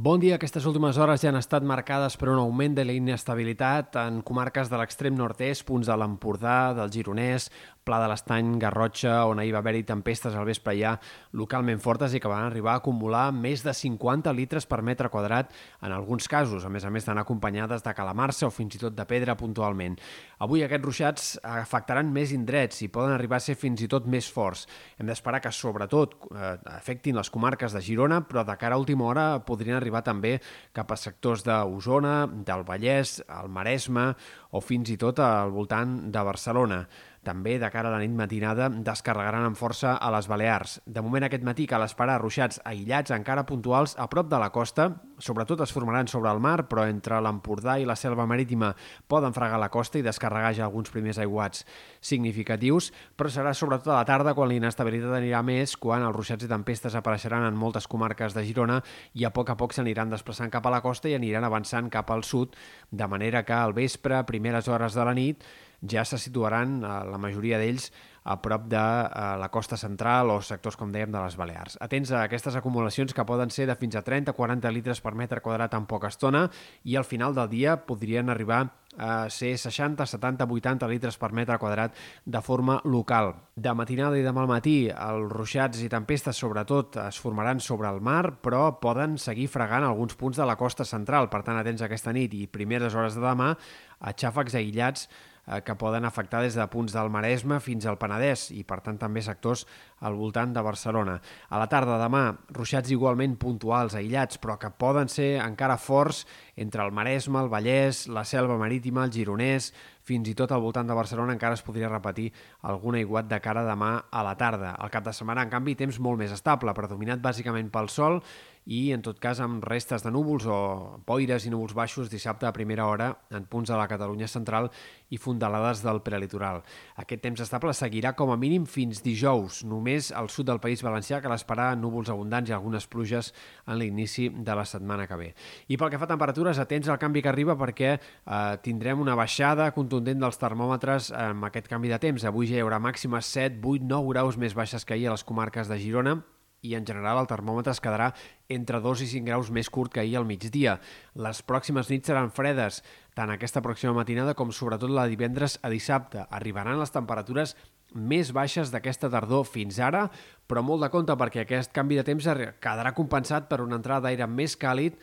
Bon dia. Aquestes últimes hores ja han estat marcades per un augment de la inestabilitat en comarques de l'extrem nord-est, punts de l'Empordà, del Gironès, Pla de l'Estany, Garrotxa, on ahir va haver-hi tempestes al vespre ja localment fortes i que van arribar a acumular més de 50 litres per metre quadrat en alguns casos, a més a més d'anar acompanyades de calamarsa o fins i tot de pedra puntualment. Avui aquests ruixats afectaran més indrets i poden arribar a ser fins i tot més forts. Hem d'esperar que sobretot eh, afectin les comarques de Girona, però de cara a última hora podrien arribar també cap a sectors d'Osona, del Vallès, el Maresme o fins i tot al voltant de Barcelona. També, de cara a la nit matinada, descarregaran amb força a les Balears. De moment, aquest matí cal esperar ruixats aïllats encara puntuals a prop de la costa. Sobretot es formaran sobre el mar, però entre l'Empordà i la selva marítima poden fregar la costa i descarregar ja alguns primers aiguats significatius, però serà sobretot a la tarda quan l'inestabilitat anirà més, quan els ruixats i tempestes apareixeran en moltes comarques de Girona i a poc a poc s'aniran desplaçant cap a la costa i aniran avançant cap al sud, de manera que al vespre, primeres hores de la nit, ja se situaran, eh, la majoria d'ells, a prop de eh, la costa central o sectors, com dèiem, de les Balears. Atents a aquestes acumulacions que poden ser de fins a 30-40 litres per metre quadrat en poca estona i al final del dia podrien arribar a ser 60, 70, 80 litres per metre quadrat de forma local. De matinada i demà al matí, els ruixats i tempestes sobretot es formaran sobre el mar, però poden seguir fregant alguns punts de la costa central. Per tant, atents aquesta nit i primeres hores de demà a xàfecs aïllats que poden afectar des de punts del Maresme fins al Penedès i, per tant, també sectors al voltant de Barcelona. A la tarda demà, ruixats igualment puntuals, aïllats, però que poden ser encara forts entre el Maresme, el Vallès, la Selva Marítima, el Gironès, fins i tot al voltant de Barcelona encara es podria repetir algun aiguat de cara demà a la tarda. El cap de setmana, en canvi, temps molt més estable, predominat bàsicament pel sol i, en tot cas, amb restes de núvols o boires i núvols baixos dissabte a primera hora en punts de la Catalunya central i fondalades del prelitoral. Aquest temps estable seguirà com a mínim fins dijous. Només al sud del País Valencià cal esperar núvols abundants i algunes pluges en l'inici de la setmana que ve. I pel que fa a temperatures, atents al canvi que arriba perquè eh, tindrem una baixada contundent dels termòmetres amb aquest canvi de temps. Avui ja hi haurà màximes 7, 8, 9 graus més baixes que ahir a les comarques de Girona, i en general el termòmetre es quedarà entre 2 i 5 graus més curt que ahir al migdia. Les pròximes nits seran fredes, tant aquesta pròxima matinada com sobretot la divendres a dissabte. Arribaran les temperatures més baixes d'aquesta tardor fins ara, però molt de compte perquè aquest canvi de temps quedarà compensat per una entrada d'aire més càlid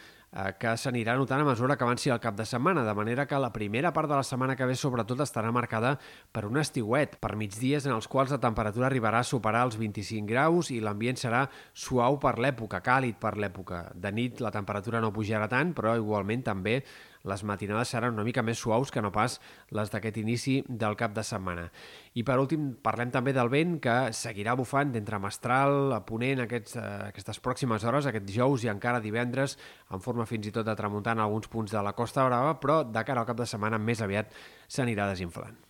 que s'anirà notant a mesura que avanci el cap de setmana, de manera que la primera part de la setmana que ve sobretot estarà marcada per un estiuet, per migdies en els quals la temperatura arribarà a superar els 25 graus i l'ambient serà suau per l'època, càlid per l'època. De nit la temperatura no pujarà tant, però igualment també les matinades seran una mica més suaus que no pas les d'aquest inici del cap de setmana. I per últim, parlem també del vent que seguirà bufant d'entre Mestral a Ponent aquests, eh, aquestes pròximes hores, aquest dijous i encara divendres, en forma fins i tot de tramuntant alguns punts de la Costa Brava, però de cara al cap de setmana més aviat s'anirà desinflant.